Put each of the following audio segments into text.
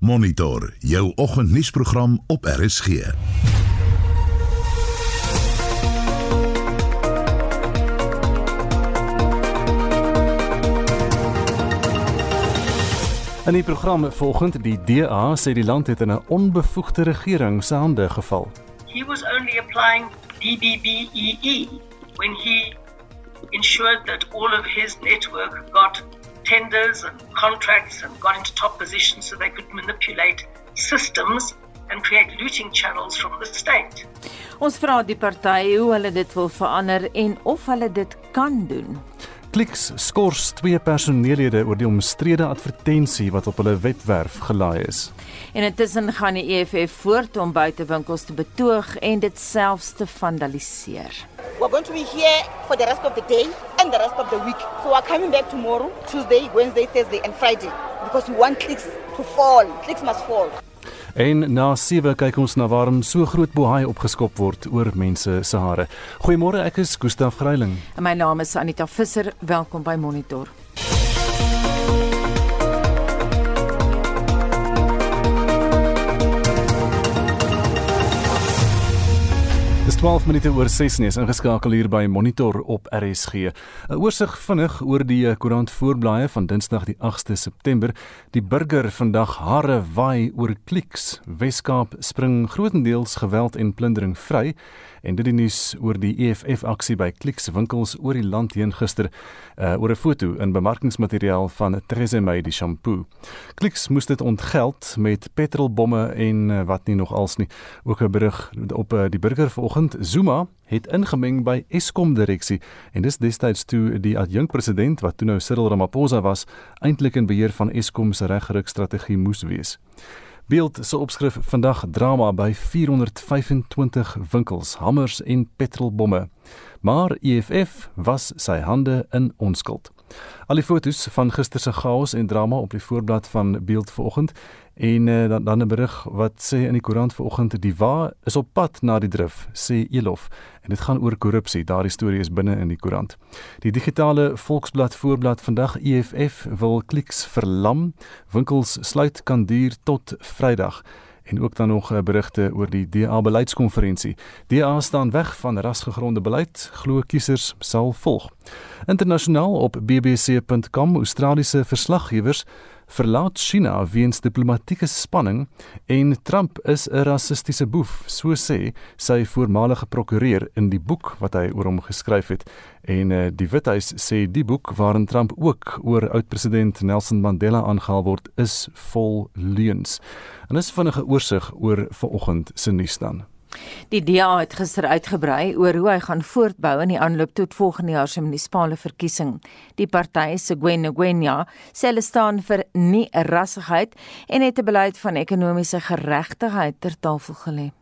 Monitor jou oggendnuusprogram op RSG. In die program volgende die DA sê die land het in 'n onbevoegde regering se hande geval. He was only applying DBBEE when he ensured that all of his network got tenders and contracts and got into top positions so they could manipulate systems and create looting channels from the state. Ons vra die party hoe hulle dit wil verander en of hulle dit kan doen. Kliks skors twee personeellede oor die omstrede advertensie wat op hulle webwerf gelaai is. En intussen gaan die EFF voort om buitewinkels te betoog en dit selfs te vandaliseer. We're going to be here for the rest of the day and the rest of the week. So we're coming back tomorrow, Tuesday, Wednesday, Thursday, and Friday because we want clicks to fall. Clicks must fall. En na 7 kyk ons na waarom so groot bohaai opgeskop word oor mense se hare. Goeiemôre, ek is Gustaf Greiling. En my naam is Anita Visser. Welkom by Monitor. 12 minute oor 6 nie is ingeskakel hier by Monitor op RSG. 'n Oorsig vinnig oor die eh, koerant voorblaaie van Dinsdag die 8de September. Die burger vandag hare waai oor kliks. Weskaap spring grootendeels geweld en plundering vry en dit die nuus oor die EFF aksie by Kliks winkels oor die land heen gister uh, oor 'n foto in bemarkingsmateriaal van Therese May die shampoo. Kliks moes dit ontgeld met petrolbomme en uh, wat nie nog als nie. Ook 'n berig op uh, die burger vanoggend Zuma het ingemeng by Eskom direksie en dis destyds toe die adjunkpresident wat toe nou Cyril Ramaphosa was eintlik in beheer van Eskom se reggeruk strategie moes wees. Beeld se opskrif vandag drama by 425 winkels, hammers en petrolbomme. Maar EFF was sy hande in onskuld. Al die fotos van gister se chaos en drama op die voorblad van Beeld vanoggend en uh, dan dan 'n berig wat sê in die koerant vanoggend die wa is op pad na die drif sê Elof. En dit gaan oor korrupsie. Daardie storie is binne in die koerant. Die digitale volksblad voorblad vandag EFF wil kliks verlam. Winkels sluit kan duur tot Vrydag. En ook dan nog eh, berigte oor die DA beleidskonferensie. DA staan weg van rasgegronde beleid, glo kiesers sal volg. Internasionaal op bbc.com Australiese verslaggewers verlaat China weens diplomatieke spanning en Trump is 'n rassistiese boef, so sê sy voormalige prokureur in die boek wat hy oor hom geskryf het. En uh, die Withuis sê die boek waarin Trump ook oor oud-president Nelson Mandela aangehaal word, is vol leuns. En dis vinnige oorsig oor vanoggend se nuus dan. Die DA het gister uitgebrei oor hoe hy gaan voortbou in die aanloop tot volgende jaar se munisipale verkiesing. Die party se Gwen Ngwenya sê hulle staan vir nie rassigheid en het 'n beleid van ekonomiese geregtigheid ter tafel gelê.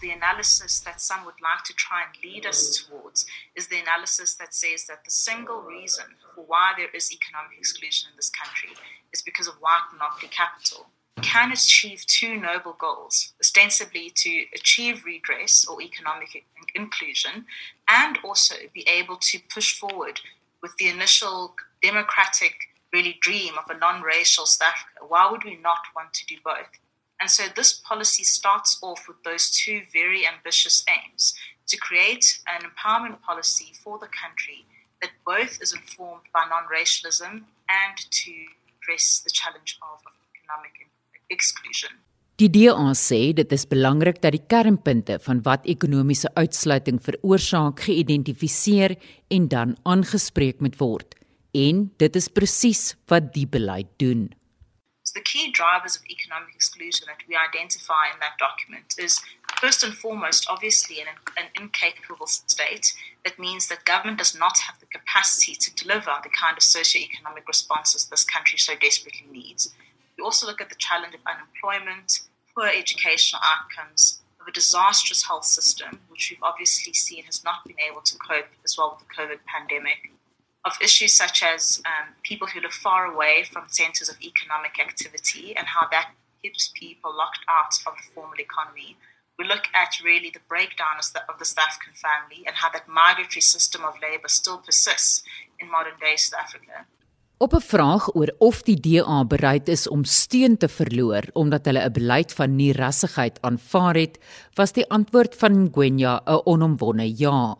The analysis that some would like to try and lead us towards is the analysis that says that the single reason for why there is economic exclusion in this country is because of white monopoly capital. Can achieve two noble goals ostensibly to achieve redress or economic inclusion and also be able to push forward with the initial democratic really dream of a non-racial South Africa. Why would we not want to do both? And so this policy starts off with those two very ambitious aims to create an empowerment policy for the country that both is informed by non-racialism and to address the challenge of economic exclusion. Die DA sê dit is belangrik dat die kernpunte van wat ekonomiese uitsluiting veroorsaak geïdentifiseer en dan aangespreek moet word. En dit is presies wat die beleid doen. So the key drivers of economic exclusion that we identify in that document is first and foremost obviously an, an incapable state that means that government does not have the capacity to deliver the kind of socio-economic responses this country so desperately needs. We also look at the challenge of unemployment, poor educational outcomes, of a disastrous health system, which we've obviously seen has not been able to cope as well with the COVID pandemic, of issues such as um, people who live far away from centres of economic activity and how that keeps people locked out of the formal economy. We look at really the breakdown of the, South African family and how that migratory system of labour still persists in modern day South Africa. Op 'n vraag oor of die DA bereid is om steun te verloor omdat hulle 'n beleid van nie-rassigheid aanvaar het, was die antwoord van Ngwenya 'n onomwonde ja.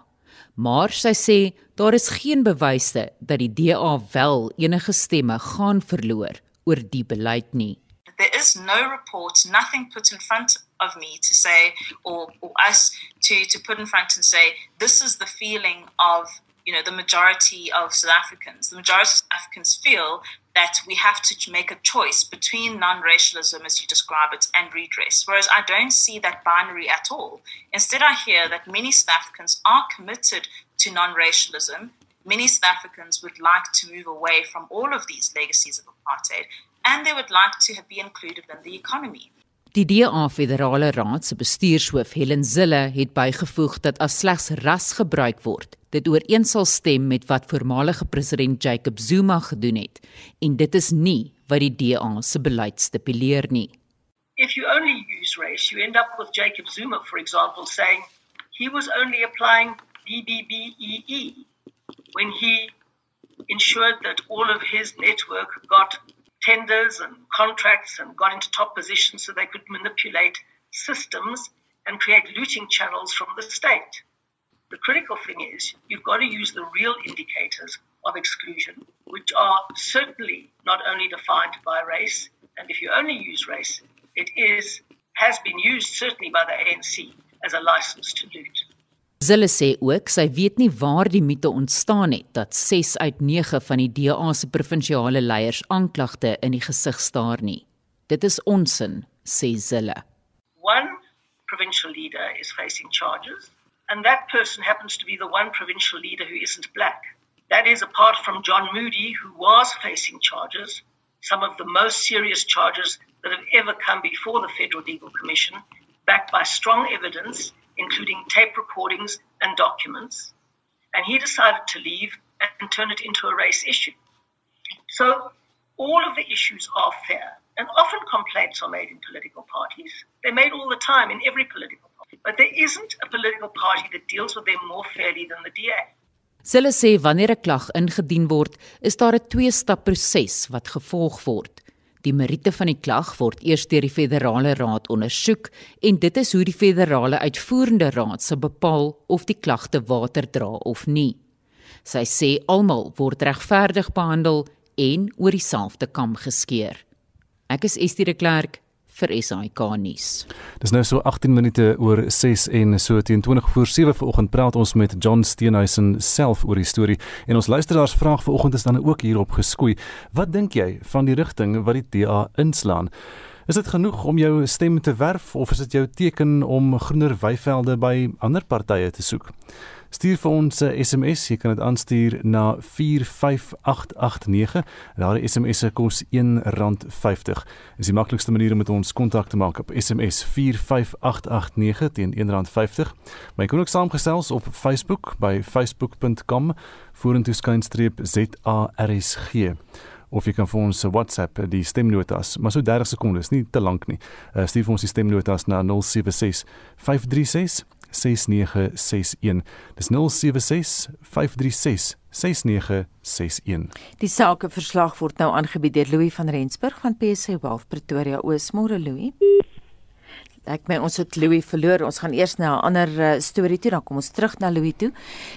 Maar sy sê daar is geen bewyse dat die DA wel enige stemme gaan verloor oor die beleid nie. There is no report, nothing put in front of me to say or, or us to, to put in front and say this is the feeling of you know the majority of South Africans. The majority of South Africans feel that we have to make a choice between non-racialism, as you describe it, and redress. Whereas I don't see that binary at all. Instead, I hear that many South Africans are committed to non-racialism. Many South Africans would like to move away from all of these legacies of apartheid, and they would like to be included in the economy. Die DA Federale Raad se bestuurshoof Helen Zille het bygevoeg dat as slegs ras gebruik word, dit ooreensal stem met wat voormalige president Jacob Zuma gedoen het en dit is nie wat die DA se beleid stipuleer nie. If you only use race, you end up with Jacob Zuma, for example, saying he was only applying DBBEE when he ensured that all of his network got tenders and contracts and got into top positions so they could manipulate systems and create looting channels from the state. The critical thing is you've got to use the real indicators of exclusion, which are certainly not only defined by race, and if you only use race, it is has been used certainly by the ANC as a license to loot. Zille sê ook sy weet nie waar die mite ontstaan het dat 6 uit 9 van die DA se provinsiale leiers aanklagte in die gesig staar nie. Dit is onsin, sê Zille. One provincial leader is facing charges and that person happens to be the one provincial leader who isn't black. That is apart from John Moody who was facing charges, some of the most serious charges that have ever come before the Federal Legal Commission, backed by strong evidence including tape recordings and documents, and he decided to leave and turn it into a race issue. So all of the issues are fair, and often complaints are made in political parties. They're made all the time in every political party, but there isn't a political party that deals with them more fairly than the DA. Hulle sê wanneer 'n klag ingedien word, is daar 'n twee-stap proses wat gevolg word. Die meriete van die klag word eers deur die federale raad ondersoek en dit is hoe die federale uitvoerende raad se bepaal of die klagte water dra of nie. Sy sê almal word regverdig behandel en oor dieselfde kam geskeer. Ek is Estie de Klerk vir SAK nuus. Dis nou so 18 minute oor 6 en so teen 20 voor 7 vanoggend praat ons met John Steenhuisen self oor die storie en ons luisteraars vraag vanoggend is dan ook hierop geskoei. Wat dink jy van die rigting wat die DA inslaan? Is dit genoeg om jou stem te werf of is dit jou teken om groener weivelde by ander partye te soek? Stuur vir ons 'n SMS, jy kan dit aanstuur na 45889. Daardie SMS se kos R1.50. Dis die maklikste manier om met ons kontak te maak op SMS 45889 teen R1.50. Maar jy kan ook saamgesels op Facebook by facebook.com vorentoe skynstreep ZARSG of jy kan vir ons WhatsApp die stemnotas, maar so 30 sekondes, nie te lank nie. Uh, stuur vir ons die stemnotas na 076 536 6961. Dis 076 536 6961. Die sakeverslag word nou aangebied deur Louis van Rensburg van PSC Wealth Pretoria Oos. Môre Louis. Ek meen ons het Louis verloor. Ons gaan eers na 'n ander uh, storie toe, dan kom ons terug na Louis toe.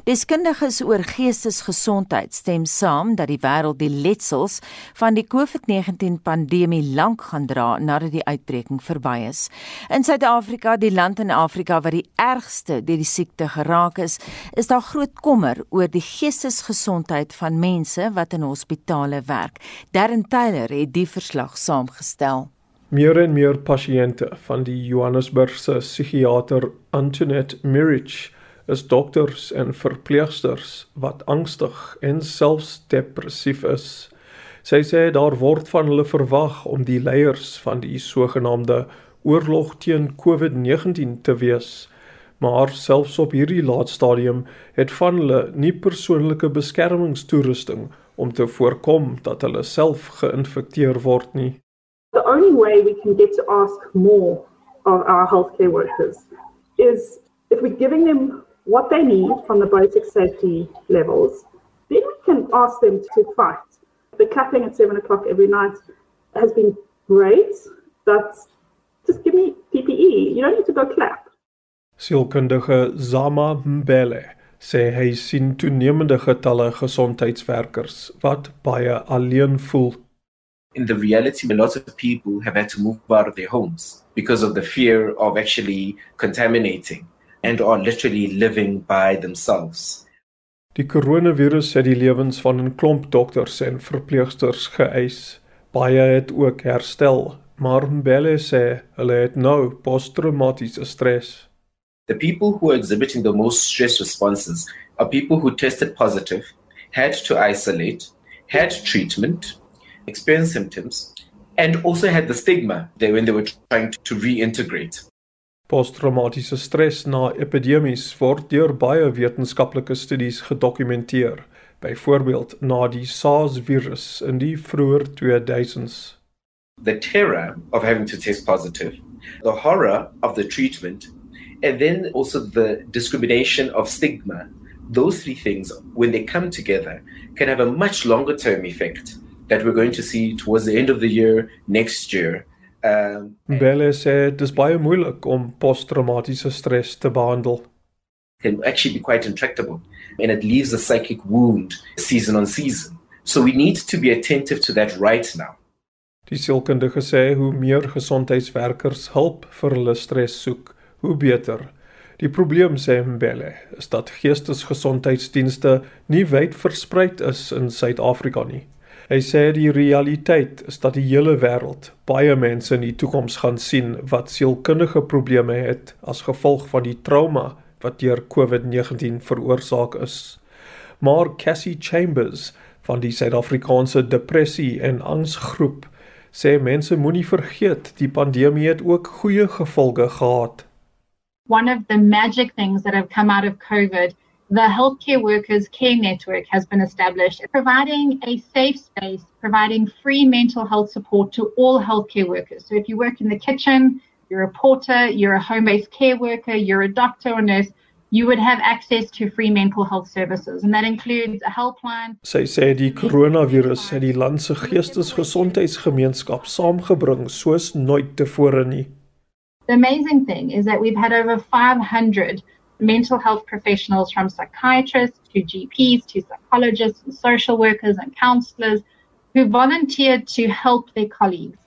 Deskundiges oor geestesgesondheid stem saam dat die wêreld die letsels van die COVID-19 pandemie lank gaan dra nadat die uitbreking verby is. In Suid-Afrika, die land in Afrika wat die ergste deur die siekte geraak is, is daar groot kommer oor die geestesgesondheid van mense wat in hospitale werk. Darren Taylor het die verslag saamgestel. Meer en meer pasiënte van die Johannesburgse psigiater Antoinette Mirich is dokters en verpleegsters wat angstig en selfs depressief is. Sy sê daar word van hulle verwag om die leiers van die sogenaamde oorlog teen COVID-19 te wees. Maar selfs op hierdie laatstadium het van hulle nie persoonlike beskermingstoerusting om te voorkom dat hulle self geïnfekteer word nie. Only way we can get to ask more of our healthcare workers is if we're giving them what they need from the basic safety levels, then we can ask them to fight The clapping at seven o'clock every night has been great, but just give me PPE. You don't need to go clap. Sielkundige Zama Mbele sê hy sien toenemende getalle gesondheidswerkers wat baie alleen voel. In the reality, a lot of people have had to move out of their homes because of the fear of actually contaminating and are literally living by themselves. Die koronavirus het die lewens van 'n klomp dokters en verpleegsters geëis. Baie het ook herstel, maar Mbele sê hulle het nou posttraumatiese stres. The people who are exhibiting the most stress responses are people who tested positive, had to isolate, had treatment, experienced symptoms, and also had the stigma they, when they were trying to reintegrate. Posttraumatiese stres na epidemies word deur baie wetenskaplike studies gedokumenteer, byvoorbeeld na die SARS-virus in die vroeë 2000s. The terror of having to test positive, the horror of the treatment, and then also the discrimination of stigma. Those three things, when they come together, can have a much longer term effect that we're going to see towards the end of the year, next year, Um Belle sê dis baie moeilik om posttraumatiese stres te behandel. Can actually be quite intractable and it leaves a psychic wound season on season. So we need to be attentive to that right now. Die sielkundige sê hoe meer gesondheidswerkers hulp vir hulle stres soek, hoe beter. Die probleem sê Mbele is dat geestesgesondheidsdienste nie wyd versprei is in Suid-Afrika nie. Hy sê die realiteit is dat die hele wêreld baie mense in die toekoms gaan sien wat sielkundige probleme het as gevolg van die trauma wat deur COVID-19 veroorsaak is. Maar Cassie Chambers van die Suid-Afrikaanse Depressie en Angsgroep sê mense moenie vergeet die pandemie het ook goeie gevolge gehad. One of the magic things that have come out of COVID the Healthcare Workers Care Network has been established, providing a safe space, providing free mental health support to all healthcare workers. So if you work in the kitchen, you're a porter, you're a home based care worker, you're a doctor or nurse, you would have access to free mental health services and that includes a helpline. Sy sê die koronavirus het die land se geestesgesondheidsgemeenskap saamgebring soos nooit tevore nie. The amazing thing is that we've had over 500 mental health professionals from psychiatrists to GPs to psychologists and social workers and counselors who volunteered to help their colleagues.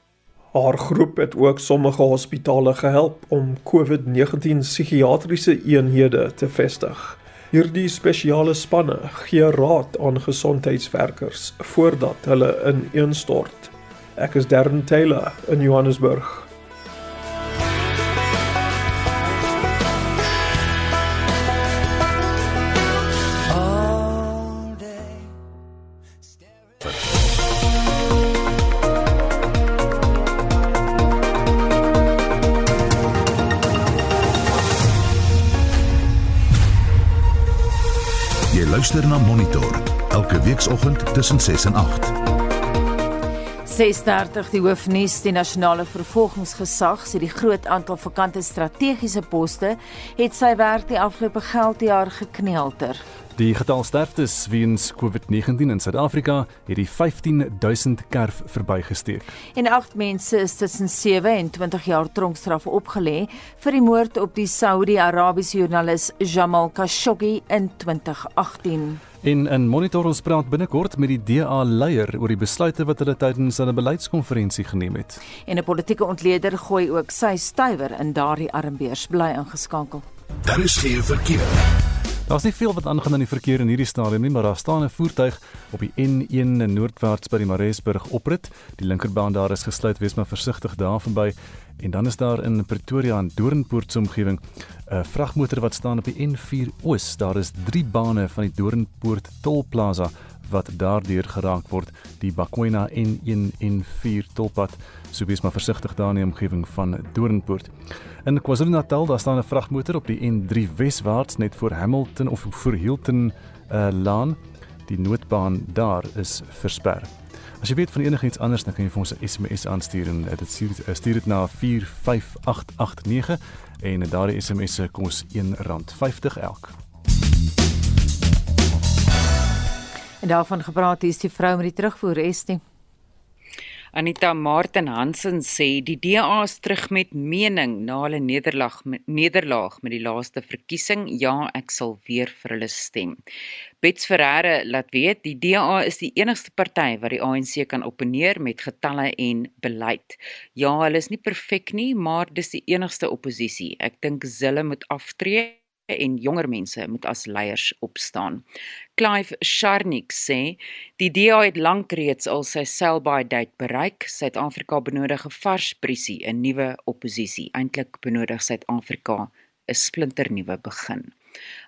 Haar groep het ook sommige hospitale gehelp om COVID-19 psigiatriese eenhede te vestig. Hierdie spesiale spanne gee raad aan gesondheidswerkers voordat hulle ineenstort. Ek is Darren Taylor in Johannesburg. Luister na Monitor elke weekoggend tussen 6 en 8. 6:30 die hoofnuus die nasionale vervolgingsgesag sê die groot aantal vakante strategiese poste het sy werk die afgelope geldjaar gekneelter. Die getal sterftes weens COVID-19 in Suid-Afrika het die 15000 kerf verbygesteek. En 8 mense is tussen 7 en 20 jaar tronkstraf opgelê vir die moord op die Saudi-Arabiese joernalis Jamal Khashoggi in 2018. In 'n monitor ons praat binnekort met die DA leier oor die besluite wat hulle tydens hulle beleidskonferensie geneem het. En 'n politieke ontleder gooi ook sy stywer in daardie armbeurs bly ingeskakel. Daar is geen verkeer. Daar's nie veel wat aangaan aan die verkeer in hierdie stadium nie, maar daar staan 'n voertuig op die N1 noordwaarts by die Maresburg oprit. Die linkerbaan daar is gesluit, wees maar versigtig daar verby. En dan is daar in Pretoria en Doornpoort se omgewing 'n vragmotor wat staan op die N4 Oos. Daar is 3 bane van die Doornpoort Tolplaza wat daardeur geraak word, die Bakwena N1 en 4 tolpad. So wees maar versigtig daar in die omgewing van Doornpoort. In KwaZulu-Natal daar staan 'n vragmotor op die N3 weswaarts net voor Hamilton of voor Hilton uh, laan. Die noodbaan daar is versper. As jy weet van enigiets anders, dan kan jy vir ons 'n SMS aanstuur en dit stuur, stuur dit na 45889 en daardie SMS se kos R1.50 elk. En daarvan gepraat hier is die vrou met die terugvoer Estie. Anita Martin Hansen sê die DA is terug met mening na hulle nederlaag nederlaag met die laaste verkiesing. Ja, ek sal weer vir hulle stem. Bets Ferreira laat weet die DA is die enigste party wat die ANC kan opponeer met getalle en beleid. Ja, hulle is nie perfek nie, maar dis die enigste oppositie. Ek dink Zille moet aftree en jonger mense moet as leiers opstaan. Clive Sharnik sê die DA het lank reeds al sy sell-by date bereik. Suid-Afrika benodig 'n vars brisie, 'n nuwe oppositie. Eintlik benodig Suid-Afrika 'n splinternuwe begin.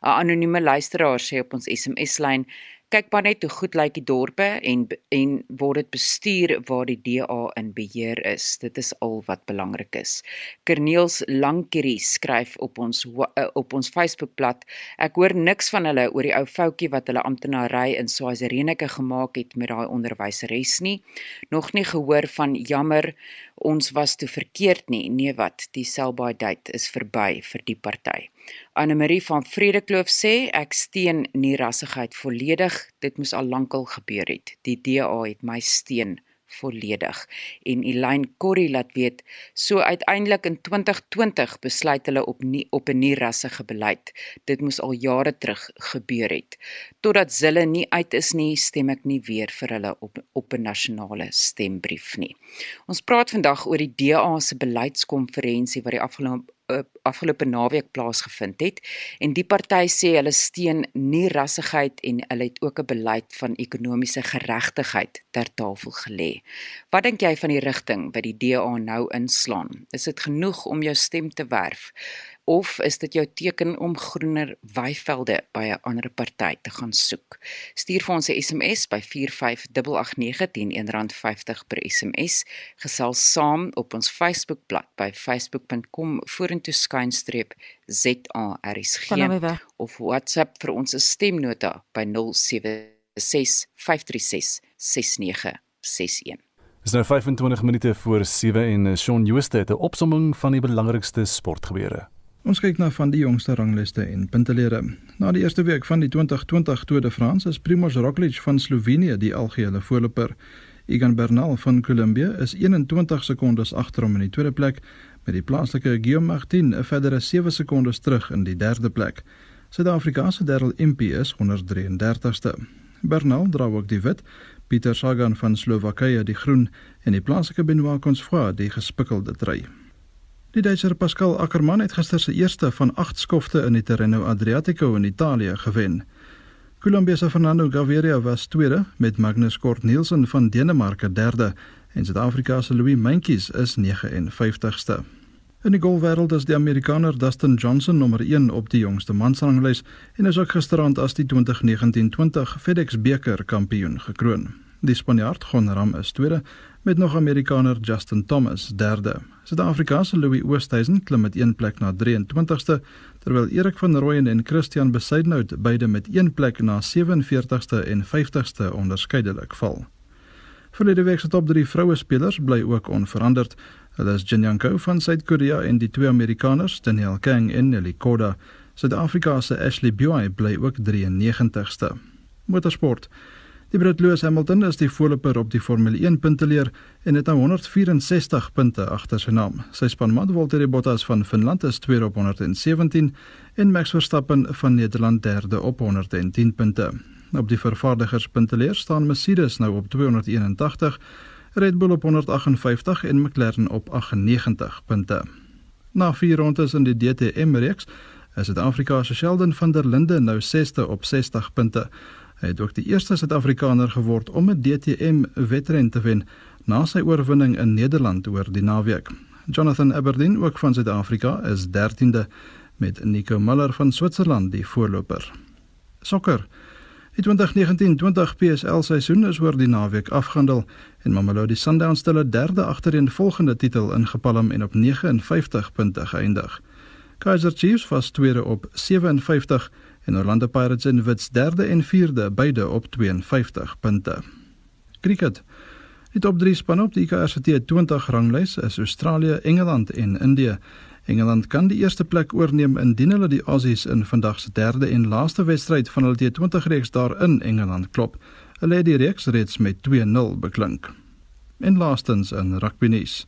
'n Anonieme luisteraar sê op ons SMS-lyn kyk maar net hoe goed lyk die dorpe en en word dit bestuur waar die DA in beheer is. Dit is al wat belangrik is. Kerniels Lankerie skryf op ons eh, op ons Facebookblad: Ek hoor niks van hulle oor die ou foutjie wat hulle amptenary in Swazirenike gemaak het met daai onderwyseres nie. Nog nie gehoor van jammer ons was toe verkeerd nie. Nee wat, die sell by date is verby vir die party. Anne Marie van Vredekloof sê ek steun nie rassigheid volledig. Dit moes al lankal gebeur het. Die DA het my steun volledig. En Elaine Corrie laat weet, so uiteindelik in 2020 besluit hulle op nie op 'n nie rassige beleid. Dit moes al jare terug gebeur het. Totdat Zille nie uit is nie, stem ek nie weer vir hulle op op 'n nasionale stembrief nie. Ons praat vandag oor die DA se beleidskonferensie wat die afgelope uh, afgelope naweek plaasgevind het en die party sê hulle steun nie rassigheid en hulle het ook 'n beleid van ekonomiese geregtigheid ter tafel gelê. Wat dink jy van die rigting wat die DA nou inslaan? Is dit genoeg om jou stem te werf? Of is dit jou teken om groener weivelde by 'n ander party te gaan soek? Stuur vir ons 'n SMS by 45889 teen R1.50 per SMS. Gesels saam op ons Facebookblad by facebook.com vorentoe skynstreep ZARSG of WhatsApp vir ons stemnota by 0765366961. Dis nou 25 minute voor 7 en eh, Shaun Jooste het 'n opsomming van die belangrikste sportgebeure. Ons kyk na van die jongste rangliste en puntelere. Na die eerste week van die 2020 Tour de France is Primož Roglič van Slovenië die algehele voorloper. Egan Bernal van Kolumbie is 21 sekondes agter hom in die tweede plek met die plaaslike Guillaume Martin 'n verdere 7 sekondes terug in die derde plek. Suid-Afrikaanse Darryl Impey is 133ste. Bernal dra ook die wit, Pieter Sagan van Slowakye die groen en die plaaslike Benoit Cosnefroid die gespikkelde trui. Die Duitser Pascal Ackermann het gister se eerste van 8 skofte in die Tirreno Adriatico in Italië gewen. Colombia se Fernando Gaviria was tweede met Magnus Kort Nielsen van Denemarke derde en Suid-Afrika se Louis Mentjes is 59ste. In die golfwêreld is die Amerikaner Dustin Johnson nommer 1 op die jongste mansranglys en is ook gisterand as die 2019-20 FedEx beker kampioen gekroon. Die Spanjaard Gon Ram is tweede met nog Amerikaner Justin Thomas derde. Suid-Afrikaanse Louis Oosthuizen klim met 1 plek na 23ste, terwyl Erik van Rooyen en Christian Besaidnout beide met 1 plek na 47ste en 50ste onderskeidelik val. Verlede week se top 3 vroue spelers bly ook onveranderd. Hulle is Jin Young-ko van Suid-Korea en die twee Amerikaners, Danielle Kang en Nelly Korda. Suid-Afrika se Ashley Buy bly ook 93ste. Motorsport Die Brit Lewis Hamilton is die voorloper op die Formule 1 punteleer en het nou 164 punte agter sy naam. Sy spanmaat Valtteri Bottas van Finland is tweede op 117 en Max Verstappen van Nederland derde op 110 punte. Op die vervaardigers punteleer staan Mercedes nou op 281, Red Bull op 158 en McLaren op 98 punte. Na vier rondes in die DTM reeks is Suid-Afrika se Sheldon van der Linde nou 6ste op 60 punte. Hy het ook die eerste Suid-Afrikaner geword om 'n DTM wedren te wen na sy oorwinning in Nederland oor die naweek. Jonathan Aberdeen, ook van Suid-Afrika, is 13de met Nico Muller van Switserland die voorloper. Sokker. Die 2019-20 PSL seisoen is oor die naweek afgehandel en Mamelodi Sundowns het hulle derde agtereenvolgende titel ingepalm en op 59 punte geëindig. Kaizer Chiefs was tweede op 57 en Orlando Pirates en Wits derde en vierde beide op 52 punte. Cricket. Die top 3 spanne op die ICRCT 20 ranglys is Australië, Engeland en Indië. Engeland kan die eerste plek oorneem indien hulle die Aussies in vandag se derde en laaste wedstryd van hulle T20 reeks daar in Engeland klop. Hulle het die reeks reeds met 2-0 beklink. En laastens in rugby nuus.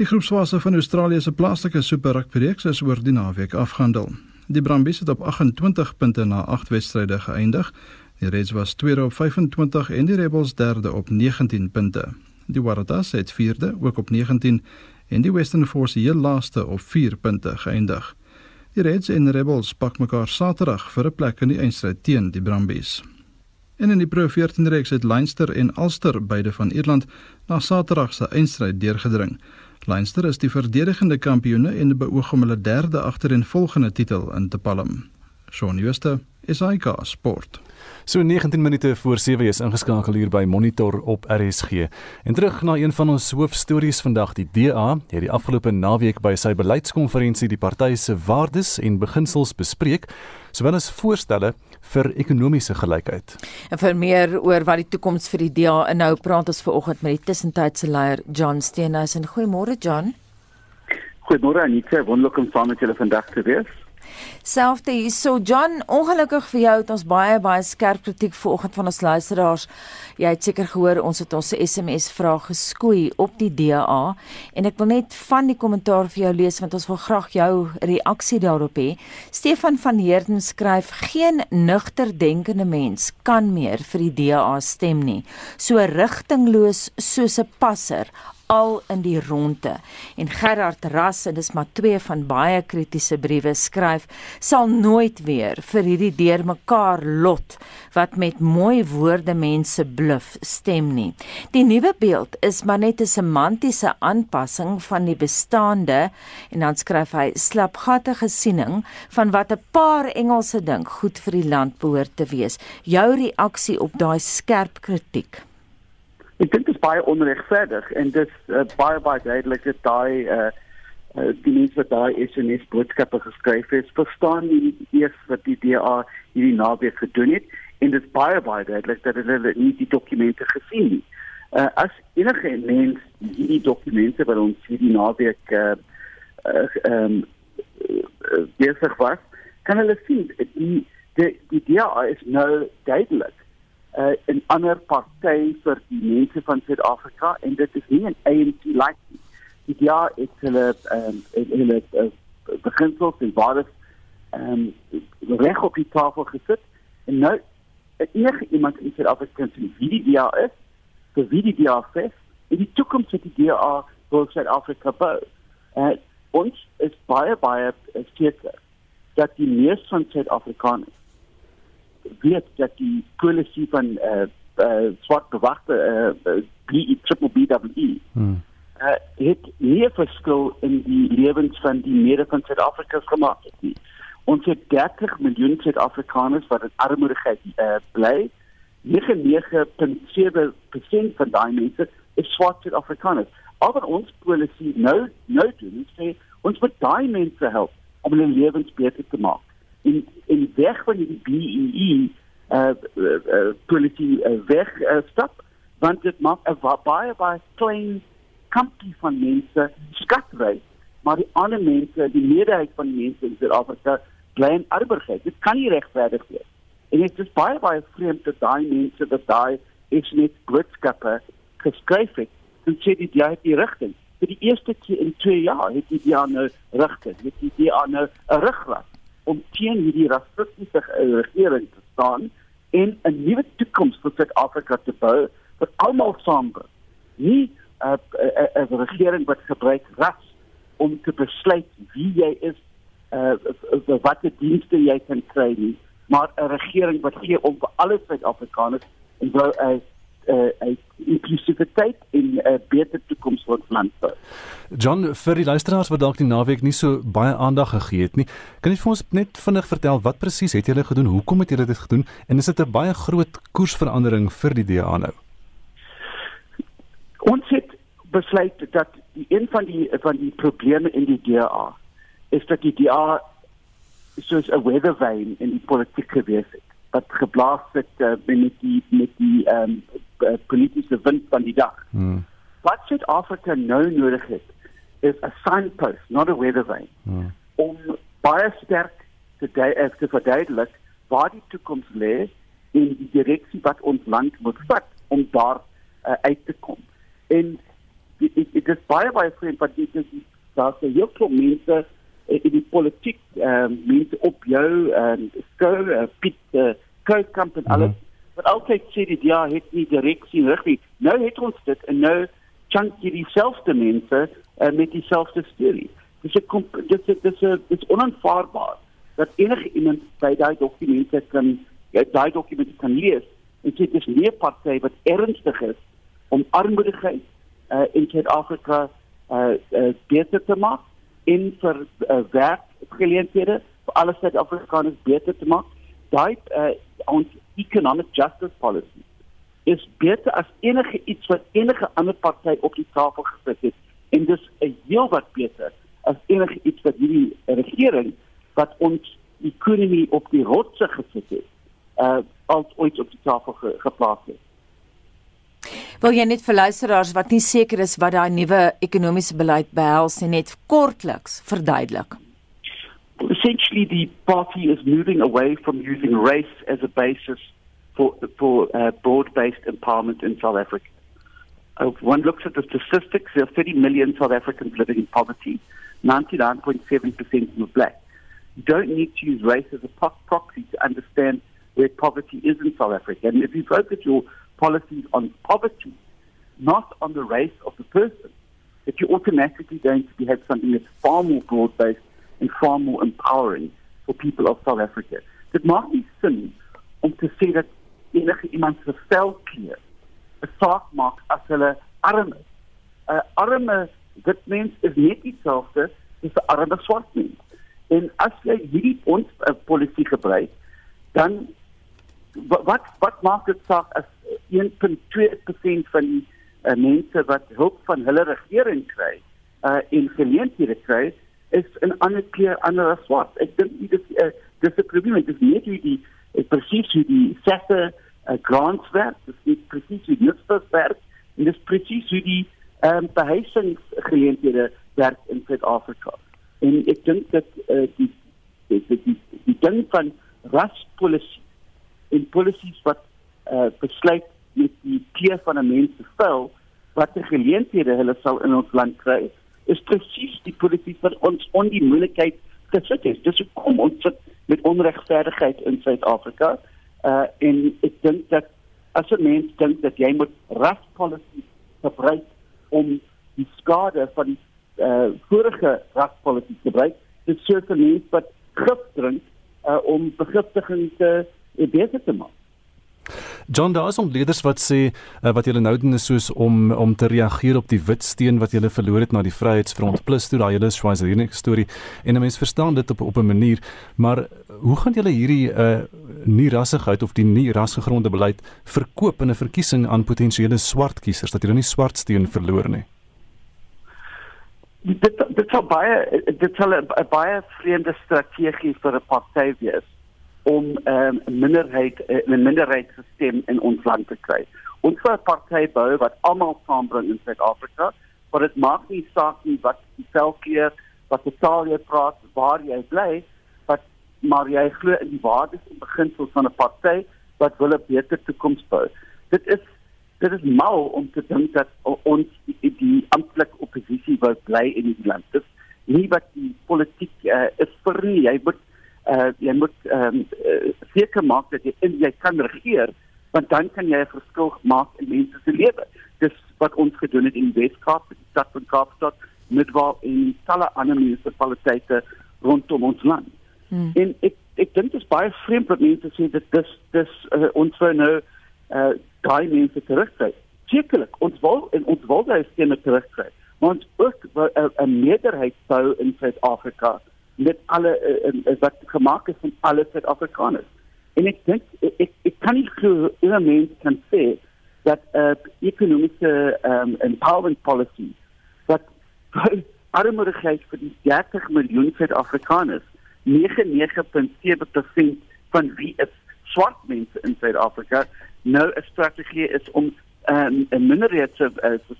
Die groepsfase van Australië se plaaslike Super Rugby reeks is oor die naweek afgehandel. Die Brumbies het op 28 punte na 8 wedstryde geëindig. Die Reds was tweede op 25 en die Rebels derde op 19 punte. Die Waratahs het vierde ook op 19 en die Western Force heel laaste op 4 punte geëindig. Die Reds en Rebels pak mekaar Saterdag vir 'n plek in die eindstryd teen die Brumbies. En in die Pro 14 reeks het Leinster en Ulster beide van Ierland na Saterdag se eindstryd deurgedring. Leinster is die verdedigende kampioene en beoog om hulle derde agtereenvolgende titel in te palm. Shaun Schuster, SAK Sport. So 19 minute voor 7 is ingeskakel hier by Monitor op RSG. En terug na een van ons hoofstories vandag, die DA het die afgelope naweek by sy beleidskonferensie die party se waardes en beginsels bespreek, sowel as voorstelle vir ekonomiese gelykheid. En vir meer oor wat die toekoms vir die DA inhou, praat ons vanoggend met die tussentydse leier John Steenhuisen. Goeiemôre John. Goeiemôre Anita, wonderlik om saam met julle vandag te wees. Selfde hierso John, ongelukkig vir jou het ons baie baie skerp kritiek vanoggend van ons luisteraars. Jy het seker gehoor ons het ons SMS vraag geskoei op die DA en ek wil net van die kommentaar vir jou lees want ons wil graag jou reaksie daarop hê. Stefan van Heerden skryf: "Geen nugter denkende mens kan meer vir die DA stem nie. So rigtingloos soos 'n passer al in die ronde. En Gerard Ras en dis maar twee van baie kritiese briewe skryf sal nooit weer vir hierdie deurmekaar lot wat met mooi woorde mense bluf stem nie. Die nuwe beeld is maar net 'n semantiese aanpassing van die bestaande en dan skryf hy slapgattige siening van wat 'n paar Engelse dink goed vir die land behoort te wees. Jou reaksie op daai skerp kritiek. Ek dink dit is baie onregverdig en dit is uh, baie baie duidelik dat daai uh, uh, die mense wat daai SMS boodskappe geskryf het, verstaan nie eers wat die DA hierdie naweek gedoen het en dit is baie baie duidelik dat hulle nie die dokumente gesien nie. Uh, as enige mens hierdie dokumente wat ons hierdie naweek uh, uh, um, uh, besig was, kan hulle sien die die die DA is nou duidelik uh, 'n ander party vir die mense van Suid-Afrika en dit is nie 'n ANC like nie. Die DA het hulle ehm um, hulle uh, beginsels en waardes ehm um, reg op die tafel gesit en nou enige iemand in Suid-Afrika kan sien wie die DA is, vir wie die DA is en die toekoms van die DA vir Suid-Afrika bou. Uh, ons is baie baie seker dat die meeste van Suid-Afrikaners weet dat die polisie van eh uh, uh, swart bewagte eh uh, triple BWE hmm. uh, het nie verskil in die lewens van die meerderheid van Suid-Afrika gemaak nie. Ons het 30 miljoen Suid-Afrikaners wat in armoede uh, bly. 99.7% van daai mense is swart Suid-Afrikaners. Al wat ons polisie nou nou doen, sê ons moet daai mense help om hulle lewens beter te maak in in weg van die BEE uh, uh, uh polisie uh, weg uh, stap want dit maak 'n baie baie klein kampie van mense skatry maar die ander mense die meerderheid van die mense in Suid-Afrika bly in armoede dit kan nie regverdig wees. En dit is baie baie vreemd dat daai mense dat daai is net boodskappe geskryf het en sê dit jy het die rigting. Vir die eerste keer in 2 jaar het die DA nou rigting. Het die DA nou 'n riglyn om teen hierdie rassistiese regering te staan en 'n nuwe toekoms vir Suid-Afrika te bou wat almal saamgaan. Nie 'n 'n regering wat gebruik ras om te besluit wie jy is, uh watter dienste jy kan kry nie, maar 'n regering wat gee om vir alle Suid-Afrikaners en wou 'n 'n inklusiwiteit en 'n beter toekoms vir ons land. John, vir die luisteraars wat dalk die naweek nie so baie aandag gegee het nie, kan jy vir ons net vinnig vertel wat presies het julle gedoen? Hoekom het julle dit gedoen? En is dit 'n baie groot koersverandering vir die DA nou? Ons het besluit dat die een van die van die probleme in die DA is dat die DA soos 'n weather vane in die politiek gewees het wat geblaas het uh, met die met die ehm um, politieke wind van die dag. Hmm. Wat Suid-Afrika nou nodig het is 'n signpost, not a weather vane. Hmm. Om baie sterk te uh, te verduidelik waar die toekoms lê en die direksie wat ons land moet vat om daar uh, uit te kom. En dit is baie baie vreemd wat dit is daar se heel veel mense in die politiek uh, mense op jou en uh, skou uh, Piet uh, Koukamp en alles mm -hmm. wat altyd sê dit ja het nie direksie reg nie. Nou het ons dit en nou chunk jy dieselfde mense uh, met dieselfde storie. Dis 'n dis is dis is dis onaanvaarbaar dat enige iemand by daai dokumente kan daai dokumente kan lees en sê dis nie 'n party wat ernstig is om armoedigheid uh, in Suid-Afrika uh, uh, beter te maak en vir uh, werkgeleenthede vir alle Suid-Afrikaners beter te maak. Daai uh, ons economic justice policy is beter as enige iets wat enige ander party op die tafel gesit het en dis 'n heel wat beter as enige iets wat hierdie regering wat ons ekonomie op die rotse gesit het uh als ooit op die tafel ge, geplaas het. Wil jy net vir luisteraars wat nie seker is wat daai nuwe ekonomiese beleid behels nie net kortliks verduidelik? Essentially the party is moving away from using race as a basis for for uh, broad-based empowerment in South Africa. Uh, one looks at the statistics, there are 30 million South Africans living in poverty, 99.7% are black. You don't need to use race as a proxy to understand where poverty is in South Africa. And if you focus your policies on poverty, not on the race of the person, that you're automatically going to have something that's far more broad based and far more empowering for people of South Africa. Dit maak nie sin om te sê dat enige iemand se velkleur 'n saak maak as hulle arm is. 'n uh, Arme dit mens is net dieselfde as 'n arme swart mens. En as jy hierdie ons uh, polisie gebruik, dan wat wat maak dit saak as 1.2% van die uh, mense wat hulp van hulle regering kry uh in geleenthede kry is 'n ander keer ander as wat. Ek dink dit is uh, dis 'n probleem dit is nie hoe die presies hoe die sette uh, grants werk. Dit is presies hoe dit werk en dit is presies hoe die um, behuisingsgeleenthede werk in Suid-Afrika. En ek dink dat uh, die die die die ding van raspolisie en policies wat uh, besluit met die keer van 'n mens se vel wat die geleenthede hulle sal in ons land kry is presies die polities wat ons on die moontlikheid gesit het. Dis hoekom ons sit met onregverdigheid in Suid-Afrika. Uh en ek dink dat as 'n mens dink dat jy moet raspolisie gebruik om die skade van die uh vorige raspolisie te gebruik, dit sou vir mense wat gif drink uh om begiftiging te beter te maak. John daar is ontleeders wat sê uh, wat julle nou doen is soos om om te reageer op die wit steen wat julle verloor het na die Vryheidsfront. Plus toe daai hele Swazini storie. En 'n mens verstaan dit op op 'n manier maar hoe gaan julle hierdie uh, nie rassigheid of die nie rasgegronde beleid verkoop in 'n verkiesing aan potensiële swart kiesers dat julle nie swart steen verloor nie? Dit dit sou baie dit sou 'n baie vreemde strategie vir 'n party wees om ehm, 'n um, minderheid eh, 'n minderheidsstelsel in ons land te kry. Ons wil 'n party bou wat almal saambring in Suid-Afrika, maar dit maak nie saak nie wat die velkleur, wat taal jy praat, waar jy bly, wat maar jy glo in die waardes en beginsels van 'n party wat wil 'n beter toekoms bou. Dit is dit is mal om te dink dat ons die, die amptelike oppositie wil bly in die land. Dit nie wat die politiek uh, is vir nie. Jy moet uh jy moet ehm um, uh, seker maak dat jy in jy kan regeer want dan kan jy 'n verskil maak in mense se lewe. Dis wat ons gedoen het in Weskaap, die stad van Kaapstad, Middelburg en talle ander munisipaliteite rondom ons land. Hmm. En ek ek dink dit is baie vreemd dat mense sê dat dis dis uh, ons wil nou uh daai mense terugkry. Sekerlik, ons wil en ons wil daai stemme terugkry. Maar ons ook 'n meerderheid sou in Suid-Afrika met alle uh, wat gemaak is van alle Suid-Afrikaners. En ek dink ek ek kan nie glo 'n mens kan sê dat 'n uh, ekonomiese um, empowerment policy wat armoedigheid vir die 30 miljoen Suid-Afrikaners 99.7% van wie is swart mense in Suid-Afrika nou 'n strategie is om um, 'n minderheidsstelsel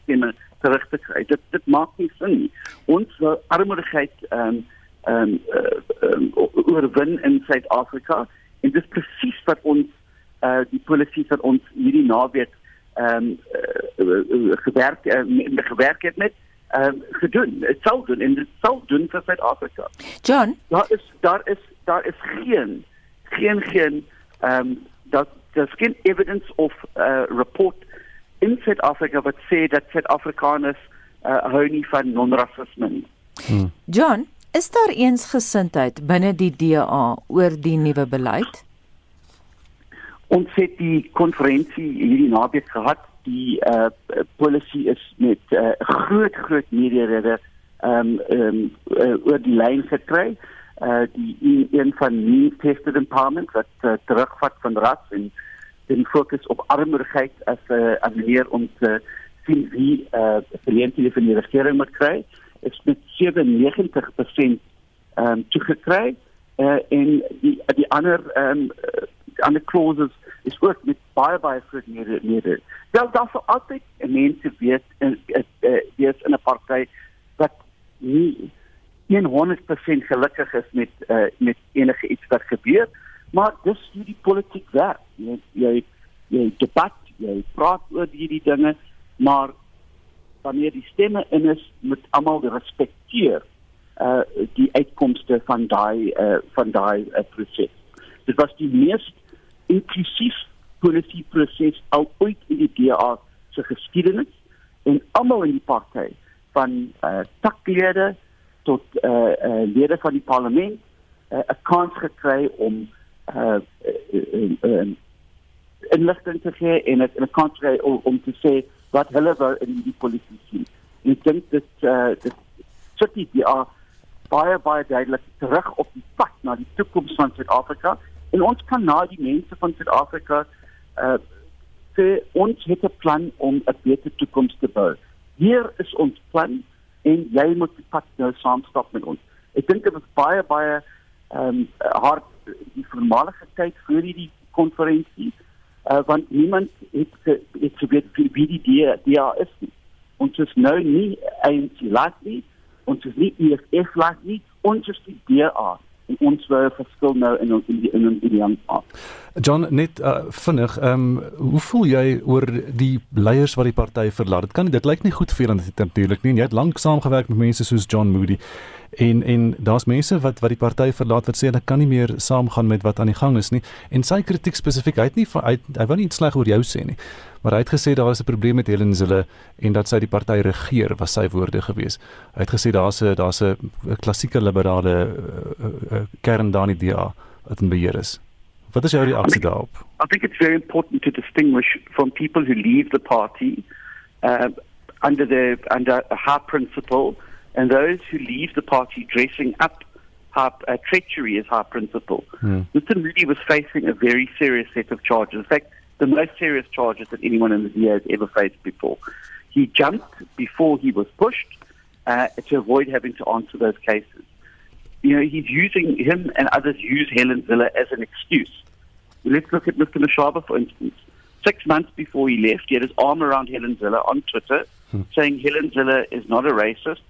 uh, te kry. Dit dit maak nie sin nie. Ons armoedigheid um, ehm um, uh, um, oorwin in Suid-Afrika en dis presies wat ons uh die polisie van ons hierdie naweek ehm um, uh, uh, gewerk uh, gewerk het met ehm um, gedoen. Dit sal doen en dit sal doen vir Suid-Afrika. John, daar is daar is daar is geen geen geen ehm um, dat daar's geen evidence of uh report in Suid-Afrika wat sê dat Suid-Afrikaners uh hou nie van non-rassisme nie. Hmm. John, is daar eensgesindheid binne die DA oor die nuwe beleid? Ons het die konferensie hierdie naweek gehad. Die uh polisie is met uh, groot groot meerderheid ehm um, ehm um, uh, oor die lyn gekry. Uh die een van die tested empowerment wat uh, terugvat van ras en die fokus op armoedigheid as 'n uh, manier om te sien wie uh kliënte van die regering moet kry. Is met 97% ehm um, toegekry uh en die die ander ehm um, ander clauses is ook met baie baie groot meerderhede. Wel daar sou altyd mense wees in wees in 'n party wat nie 100% gelukkig is met uh, met enige iets wat gebeur, maar dis hoe die politiek werk. Jy jy, jy debat, jy praat oor hierdie dinge, maar wanneer die stemme in is, moet almal respekteer uh die uitkomste van daai uh van daai uh, proses. Dit was die mees inklusief polisieproses al ooit in die DA se geskiedenis en almal in die party van uh, taklede tot uh, uh, lede van die parlement 'n uh, kans gekry om eh uh, uh, uh, uh, inligting te gee en 'n kans gekry om, om te sê wat hulle wou in die polisie sien. En ek dink dit eh uh, dit sit die DA baie baie duidelik terug op die pad na die toekoms van Suid-Afrika En ons kan na die mense van Suid-Afrika uh sê ons het 'n plan om 'n beter toekoms te bou. Hier is ons plan en jy moet die pad nou saamstap met ons. Ek dink dit was baie baie ehm um, hard die voormalige tyd voor hierdie konferensie uh want niemand het het geweet wie die die die is nie. Ons is nou nie eens laat nie. Ons is nie EFF laat nie. Ons is die DA en ons wou verskil nou in in die in die jong af. John net uh, vinnig, ehm um, hoe voel jy oor die leiers wat die party verlaat? Dit kan dit lyk nie goed vir hulle natuurlik nie. Jy het lank saamgewerk met mense soos John Moody en en daar's mense wat wat die party verlaat wat sê hulle kan nie meer saamgaan met wat aan die gang is nie en sy kritiek spesifiek hy het nie hy, hy wou nie iets sleg oor jou sê nie maar hy het gesê daar is 'n probleem met Helen Zille en dat sy die party regeer was sy woorde gewees hy het gesê daar's 'n daar's 'n klassieke liberale uh, uh, kern daar in die DA wat in beheer is wat is jou reaksie daarop I think it's very important to distinguish from people who leave the party uh, under the under a hard principle and those who leave the party dressing up our, uh, treachery as our principle. Mm. Mr. Moody was facing a very serious set of charges. In fact, the most serious charges that anyone in the DA has ever faced before. He jumped before he was pushed uh, to avoid having to answer those cases. You know, he's using him and others use Helen Ziller as an excuse. Let's look at Mr. Mashaba, for instance. Six months before he left, he had his arm around Helen Ziller on Twitter, hmm. saying Helen Ziller is not a racist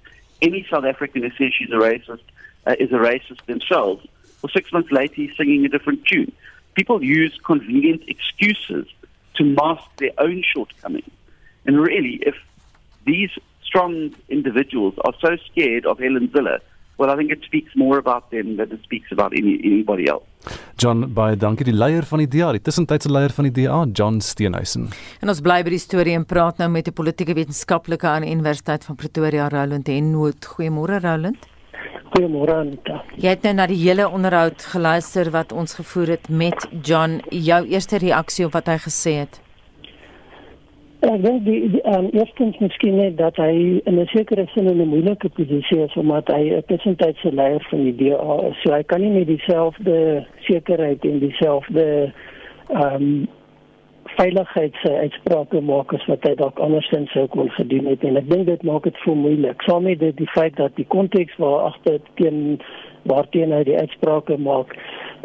any South African who says she's a racist uh, is a racist themselves. Well, six months later, he's singing a different tune. People use convenient excuses to mask their own shortcomings. And really, if these strong individuals are so scared of Helen Ziller, well, I think it speaks more about them than it speaks about any, anybody else. John baie dankie die leier van die DA, die tussentydse leier van die DA, John Steenhuisen. En ons bly by die storie en praat nou met 'n politieke wetenskaplike aan die Universiteit van Pretoria, Roland Henwood. Goeiemôre Roland. Goeiemôre Anita. Jy het nou na die hele onderhoud geluister wat ons gevoer het met John. Jou eerste reaksie op wat hy gesê het? Ek dink die, die um, eerstens miskien net dat hy in 'n sekere sin in 'n moeilike posisie is omdat hy 'n tussentydse leier van die DA is. So hy kan nie met dieselfde sekerheid en dieselfde ehm um, veiligheidsuitsprake maak as wat hy dalk andersins sou kon gedoen het en ek dink dit maak dit vir moeilik. Saam met dit die feit dat die konteks waar agter teen waarteen hy die uitsprake maak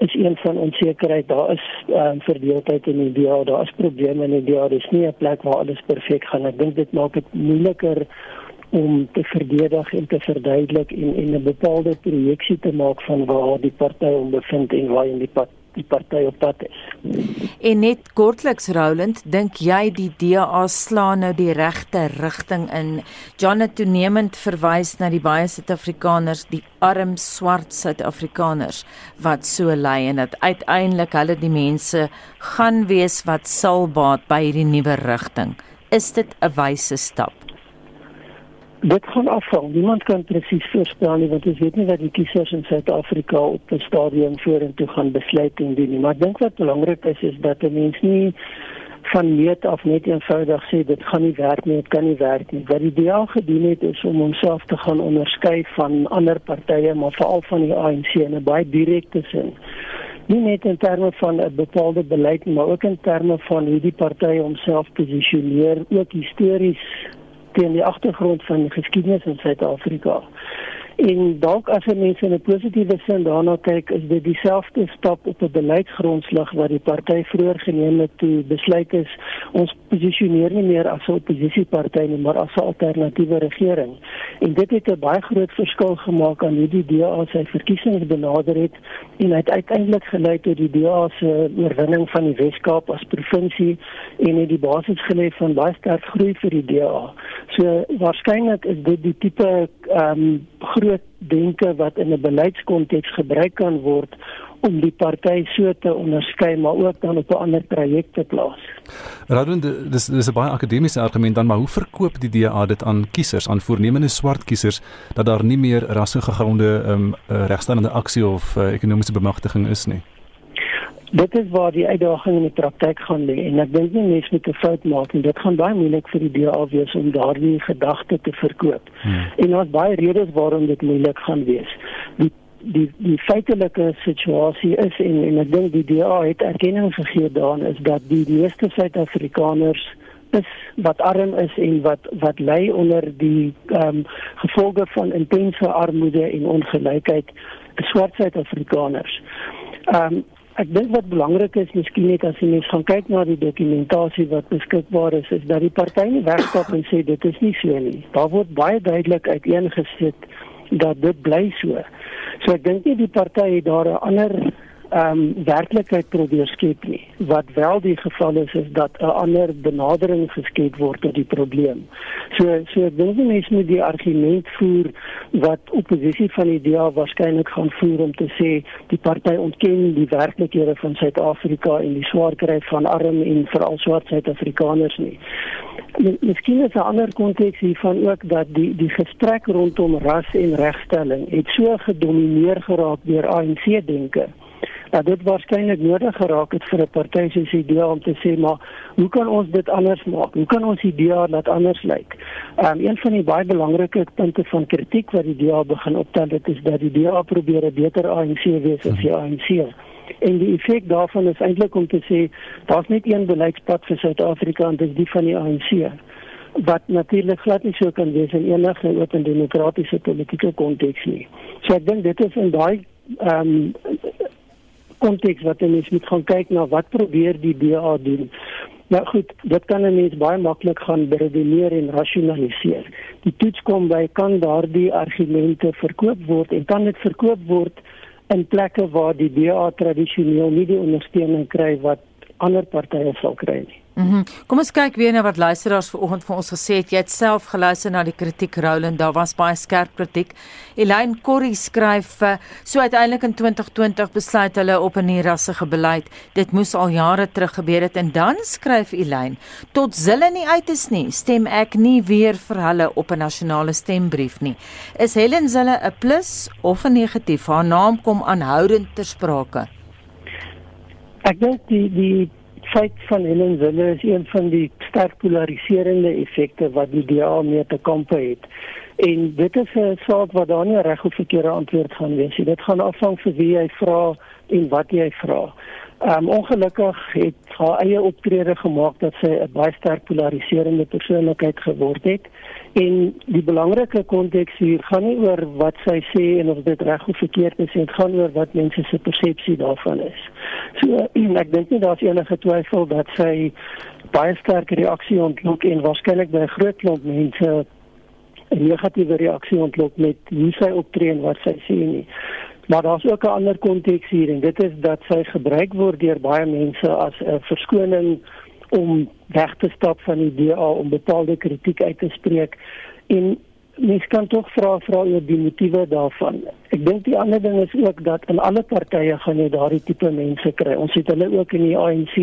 is een van onsekerheid. Daar is um, verdeeldheid in die DA, daar is probleme in die DA. Dis nie 'n plek waar alles perfek gaan. Ek dink dit maak dit moeiliker om te verdedig en te verduidelik en en 'n bepaalde projeksie te maak van waar die party hom bevind en waar in die pad die party op pad is. En net kortliks Roland, dink jy die DA slaan nou die regte rigting in? John het toenemend verwys na die baie Suid-Afrikaners, die arm swart Suid-Afrikaners wat so ly en dat uiteindelik hulle die mense gaan wees wat sal baat by hierdie nuwe rigting. Is dit 'n wyse stap? Dit gaan afhang. Niemand kan presies voorspel nie want ons weet nie wat die kiesers in Suid-Afrika op 'n stadium vorentoe gaan besluit en doen nie. Maar ek dink wat belangrik is is dat 'n mens nie van meet af net eenvoudig sê dit gaan nie werk nie, dit kan nie werk nie. Wat die DA gedoen het is om homself te gaan onderskei van ander partye, maar veral van die ANC in 'n baie direkte sin. Nie net in terme van 'n bepaalde beleid, maar ook in terme van hoe die party homself posisioneer, ook histories teen die agtergrond van die geskiedenis in Suid-Afrika. En dalk as mense in 'n positiewe sin daarna kyk, is dit dieselfde stap op 'n beleidsgrondslag wat die party vroeër geneem het toe besluit is ons posisioneer nie meer as 'n oppositieparty nie, maar as 'n alternatiewe regering. En dit het 'n baie groot verskil gemaak aan hoe die DA sy verkiesings benader het en het uiteindelik gelei tot die DA se oorwinning van die Wes-Kaap as provinsie en het die basis gelê van baie sterk groei vir die DA. So waarskynlik is dit die tipe ehm um, groot denke wat in 'n beleidskonteks gebruik kan word om die party so te onderskei maar ook dan op 'n ander traject te plaas. Raadend dis dis 'n baie akademiese argument dan maar hoe verkoop die DA dit aan kiesers aan voornemende swart kiesers dat daar nie meer rassegegronde um, regstellende aksie of uh, ekonomiese bemagtiging is nie? Dit is waar die uitdaging in die praktyk gaan lê en ek dink nie mense moet 'n fout maak en dit gaan baie moeilik vir die DA wees om daardie gedagte te verkoop. Hmm. En daar's baie redes waarom dit moeilik gaan wees. Die die die feitelike situasie is en en ek dink die DA het erkenning gegee daaraan is dat die meeste Suid-Afrikaners is wat arm is en wat wat ly onder die ehm um, gevolge van intense armoede en ongelykheid, swart Suid-Afrikaners. Ehm um, Ek dink wat belangrik is, miskien net as jy mens gaan kyk na die dokumentasie wat beskikbaar is, is dat die party nie wegstap en sê dit is nie so nie. Daar word baie duidelik uiteengesit dat dit bly so. So ek dink nie die party het daar 'n ander ehm um, werklikheid probeer skep nie. Wat wel die geval is is dat 'n ander benadering geskep word tot die probleem. So so ek dink mense moet die argument voer wat oppositie van die DA waarskynlik gaan voer om te sê die party ontken die werklikhede van Suid-Afrika en die swaar kry van arm en veral swart Suid-Afrikaners nie. Miskien is 'n ander konteks hiervan ook dat die die gesprek rondom ras en regstelling het so gedomeineer geraak deur ANC denke dat dit waarskynlik nodig geraak het vir 'n party soos die DA om te sê maar hoe kan ons dit anders maak? Hoe kan ons die DA laat anders lyk? Um, een van die baie belangrike punte van kritiek wat die DA begin optel dit is dat die DA probeer 'n beter ANC wees as die ANC. En die effek daarvan is eintlik om te sê daar's net een beleidspad vir Suid-Afrika en dit is die van die ANC wat natuurlik glad nie so kan wees in enige oop en demokratiese politieke konteks nie. So ek dink dit is in daai ehm um, konteks wat ons moet gaan kyk na wat probeer die DA doen. Nou goed, dit kan 'n mens baie maklik gaan beredeneer en rasionaliseer. Die toets kom by kan daardie argumente verkoop word en kan dit verkoop word in plekke waar die DA tradisioneel nie die ondersteuning kry wat ander partye sal kry nie. Mm Kom ons kyk weer na wat luisteraars vanoggend vir ons gesê het. Jy het self geluister na die kritiek Roland. Daar was baie skerp kritiek. Elaine Corrie skryf: eh, "So uiteindelik in 2020 besluit hulle op 'n rassige beleid. Dit moes al jare terug gebeur het." En dan skryf Elaine: "Tot zille nie uit is nie, stem ek nie weer vir hulle op 'n nasionale stembrief nie. Is Helen Zille 'n plus of 'n negatief? Haar naam kom aanhoudend ter sprake." Ek dink die die feit van Helen Zille is een van die sterk polariserende effekte wat die DA mee te kamp het. En dit is 'n saak wat daar nie reg of verkeerde antwoord gaan wees nie. Dit gaan afhang van wie jy vra en wat jy vra. Ehm um, ongelukkig het haar eie optrede gemaak dat sy 'n baie sterk polariserende persoonlikheid geword het. En die belangrike konteks hier gaan nie oor wat sy sê en of dit reg of verkeerd is, dit gaan oor wat mense se persepsie daarvan is. So ek dink nie daar's enige twyfel dat sy baie sterk reaksie ontlok en waarskynlik by 'n groot klomp mense 'n negatiewe reaksie ontlok met hoe sy optree en wat sy sê nie. Maar daar's ook 'n ander konteks hier en dit is dat sy gebruik word deur baie mense as 'n verskoning om weg te stap van die DA om bepaalde kritiek uit te spreek en mens kan tog vra vra oor die motiewe daarvan. Ek dink die ander ding is ook dat in alle partye gaan jy daardie tipe mense kry. Ons het hulle ook in die ANC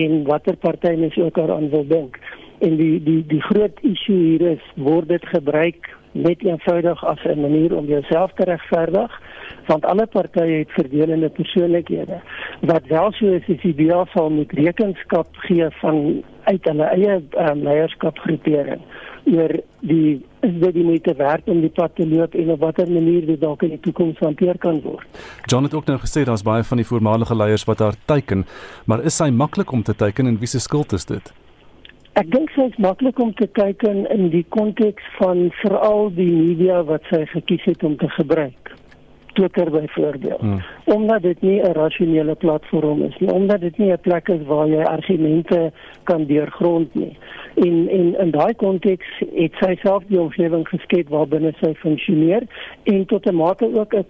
en watter party mens ook daaraan wil dink. En die die die groot issue hier is word dit gebruik net eenvoudig as 'n manier om jouself te regverdig want alle partye het verdelende persoonlikhede. Wat wel so is is die DA sal moet rekenskap gee van uit hulle eie um, leierskapgroepering oor die is dit die moeite werd om die pad te loop en op watter manier dit dalk in die toekoms hanteer kan word. John het ook nou gesê daar's baie van die voormalige leiers wat daar teiken, maar is hy maklik om te teiken en wie se skuld is dit? Ek dink dit is maklik om te kyk in, in die konteks van veral die media wat sy gekies het om te gebruik. Twitter byvoorbeeld. Hmm. Omdat dit nie 'n rasionele platform is nie, omdat dit nie 'n plek is waar jy argumente kan deurgrond nie. En en in daai konteks het sy self die omgewing geskep waarbinne sy funksioneer en tot 'n mate ook 'n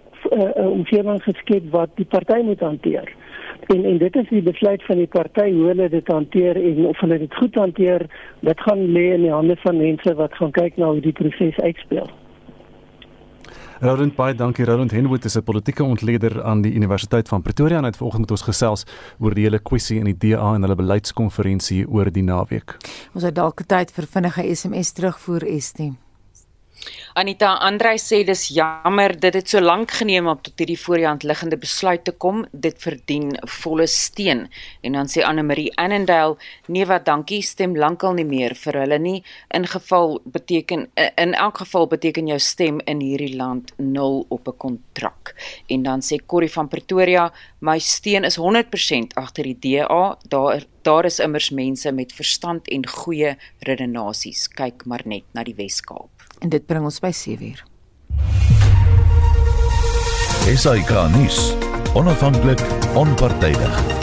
omgewing geskep wat die party moet hanteer. En en dit is die besluit van die party hoe hulle dit hanteer en of hulle dit goed hanteer, dit gaan lê in die hande van mense wat gaan kyk na hoe die proses uitspeel. Roland baie dankie Roland Henwood is 'n politieke ontleder aan die Universiteit van Pretoria en het vanoggend met ons gesels oor die hele kwessie in die DA en hulle beleidskonferensie oor die naweek. Ons het dalk tyd vir vinnige SMS terugvoer Estie. Anita Andrei sê dis jammer dit het so lank geneem om tot hierdie voorhand liggende besluit te kom. Dit verdien volle steun. En dan sê Anne Marie Annandale, nee wat dankie, stem lankal nie meer vir hulle nie. In geval beteken in elk geval beteken jou stem in hierdie land nul op 'n kontrak. En dan sê Corrie van Pretoria, my steun is 100% agter die DA. Daar daar is immers mense met verstand en goeie redenasies. Kyk maar net na die Wes-Kaap. En dit bring ons by 7uur. Esai Kahnis, onafhanklik, onpartydig.